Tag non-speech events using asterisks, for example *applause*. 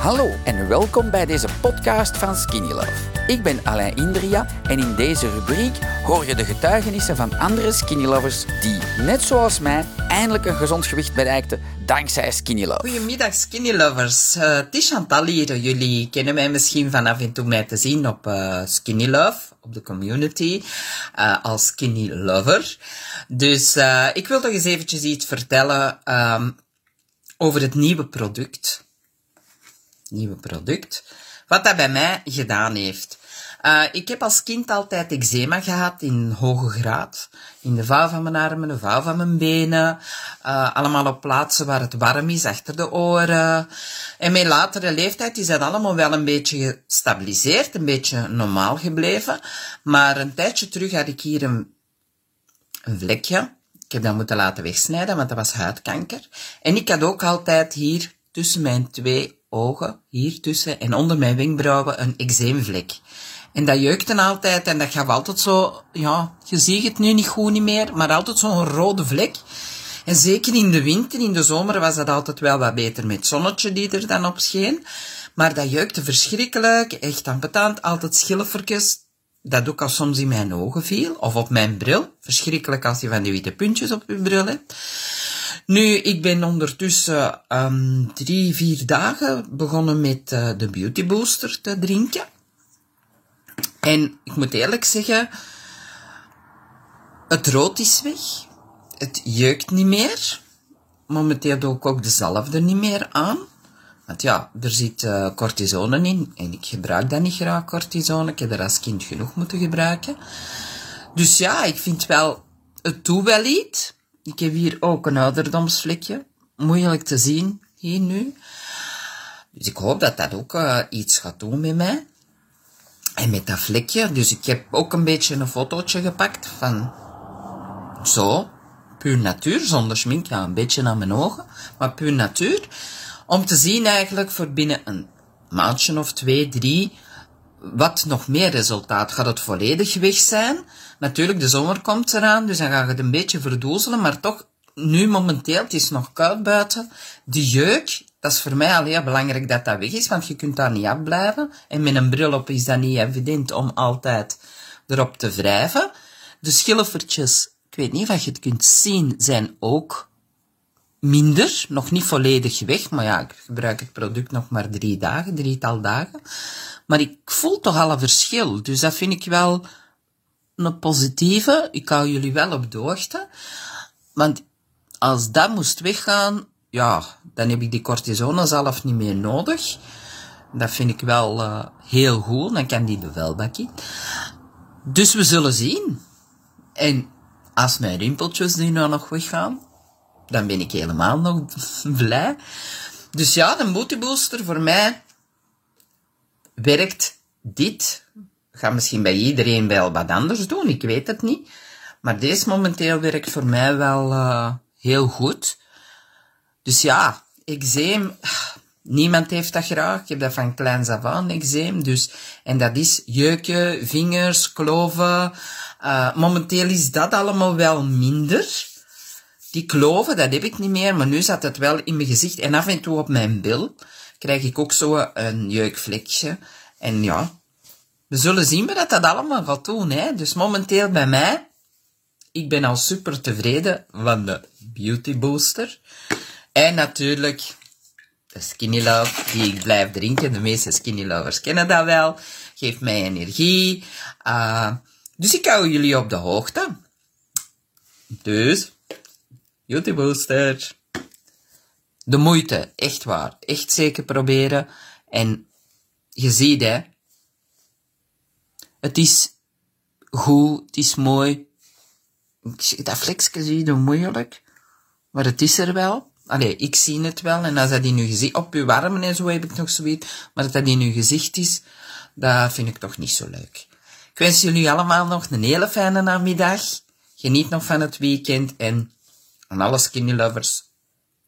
Hallo en welkom bij deze podcast van Skinny Love. Ik ben Alain Indria en in deze rubriek hoor je de getuigenissen van andere Skinny Lovers die, net zoals mij, eindelijk een gezond gewicht bereikten dankzij Skinny Love. Goedemiddag Skinny Lovers. Uh, het is Chantal hier. Jullie kennen mij misschien vanaf en toe mij te zien op uh, Skinny Love, op de community, uh, als Skinny Lover. Dus ik wil toch eens eventjes iets vertellen um, over het nieuwe product nieuwe product. Wat dat bij mij gedaan heeft. Uh, ik heb als kind altijd eczema gehad in hoge graad. In de vouw van mijn armen, de vouw van mijn benen. Uh, allemaal op plaatsen waar het warm is, achter de oren. En met latere leeftijd is dat allemaal wel een beetje gestabiliseerd, een beetje normaal gebleven. Maar een tijdje terug had ik hier een vlekje. Ik heb dat moeten laten wegsnijden, want dat was huidkanker. En ik had ook altijd hier tussen mijn twee ogen, hier tussen en onder mijn wenkbrauwen een eczeemvlek. En dat jeukte altijd en dat gaf altijd zo, ja, je ziet het nu niet goed niet meer, maar altijd zo'n rode vlek. En zeker in de winter, in de zomer was dat altijd wel wat beter met het zonnetje die er dan op scheen. Maar dat jeukte verschrikkelijk, echt ambetant, altijd schilfertjes. Dat ook al soms in mijn ogen viel, of op mijn bril. Verschrikkelijk als je van die witte puntjes op je bril hebt. Nu, ik ben ondertussen um, drie, vier dagen begonnen met uh, de Beauty Booster te drinken. En ik moet eerlijk zeggen, het rood is weg. Het jeukt niet meer. Momenteel doe ik ook de zalf er niet meer aan. Want ja, er zit uh, cortisone in. En ik gebruik dat niet graag, cortisone. Ik heb er als kind genoeg moeten gebruiken. Dus ja, ik vind wel, het doet wel iets. Ik heb hier ook een ouderdomsvlekje. Moeilijk te zien, hier nu. Dus ik hoop dat dat ook uh, iets gaat doen met mij. En met dat vlekje. Dus ik heb ook een beetje een fotootje gepakt van zo. Puur natuur, zonder schmink. Ja, een beetje naar mijn ogen. Maar puur natuur. Om te zien eigenlijk voor binnen een maandje of twee, drie wat nog meer resultaat? Gaat het volledig weg zijn? Natuurlijk, de zomer komt eraan, dus dan gaat het een beetje verdoezelen, maar toch, nu momenteel, het is nog koud buiten, de jeuk, dat is voor mij al heel belangrijk dat dat weg is, want je kunt daar niet afblijven. En met een bril op is dat niet evident om altijd erop te wrijven. De schilfertjes, ik weet niet of je het kunt zien, zijn ook minder, nog niet volledig weg, maar ja, ik gebruik het product nog maar drie dagen, drietal dagen. Maar ik voel toch al een verschil. Dus dat vind ik wel een positieve. Ik hou jullie wel op de hoogte. Want als dat moest weggaan, ja, dan heb ik die cortisone zelf niet meer nodig. Dat vind ik wel uh, heel goed. Dan kan die de in. Dus we zullen zien. En als mijn rimpeltjes nu nou nog weggaan, dan ben ik helemaal nog *laughs* blij. Dus ja, de Booty Booster voor mij werkt dit. Ga misschien bij iedereen wel wat anders doen, ik weet het niet. Maar deze momenteel werkt voor mij wel uh, heel goed. Dus ja, eczeem, *sighs* niemand heeft dat graag. Ik heb dat van kleins af aan, eczeem. Dus, en dat is jeuken, vingers, kloven. Uh, momenteel is dat allemaal wel minder. Die kloven, dat heb ik niet meer, maar nu zat het wel in mijn gezicht. En af en toe op mijn bil krijg ik ook zo een jeukvlekje. En ja, we zullen zien wat dat allemaal gaat doen. Hè? Dus momenteel bij mij, ik ben al super tevreden van de Beauty Booster. En natuurlijk de Skinny Love, die ik blijf drinken. De meeste Skinny Lovers kennen dat wel. Geeft mij energie. Uh, dus ik hou jullie op de hoogte. Dus, Beauty Booster. De moeite, echt waar. Echt zeker proberen. En je ziet hè. Het is goed, het is mooi. Dat flexje zie je moeilijk. Maar het is er wel. Allee, ik zie het wel. En als dat in uw gezicht, op uw warmen en zo heb ik nog zoiets. Maar dat dat in uw gezicht is, dat vind ik toch niet zo leuk. Ik wens jullie allemaal nog een hele fijne namiddag. Geniet nog van het weekend en aan alle skinny lovers,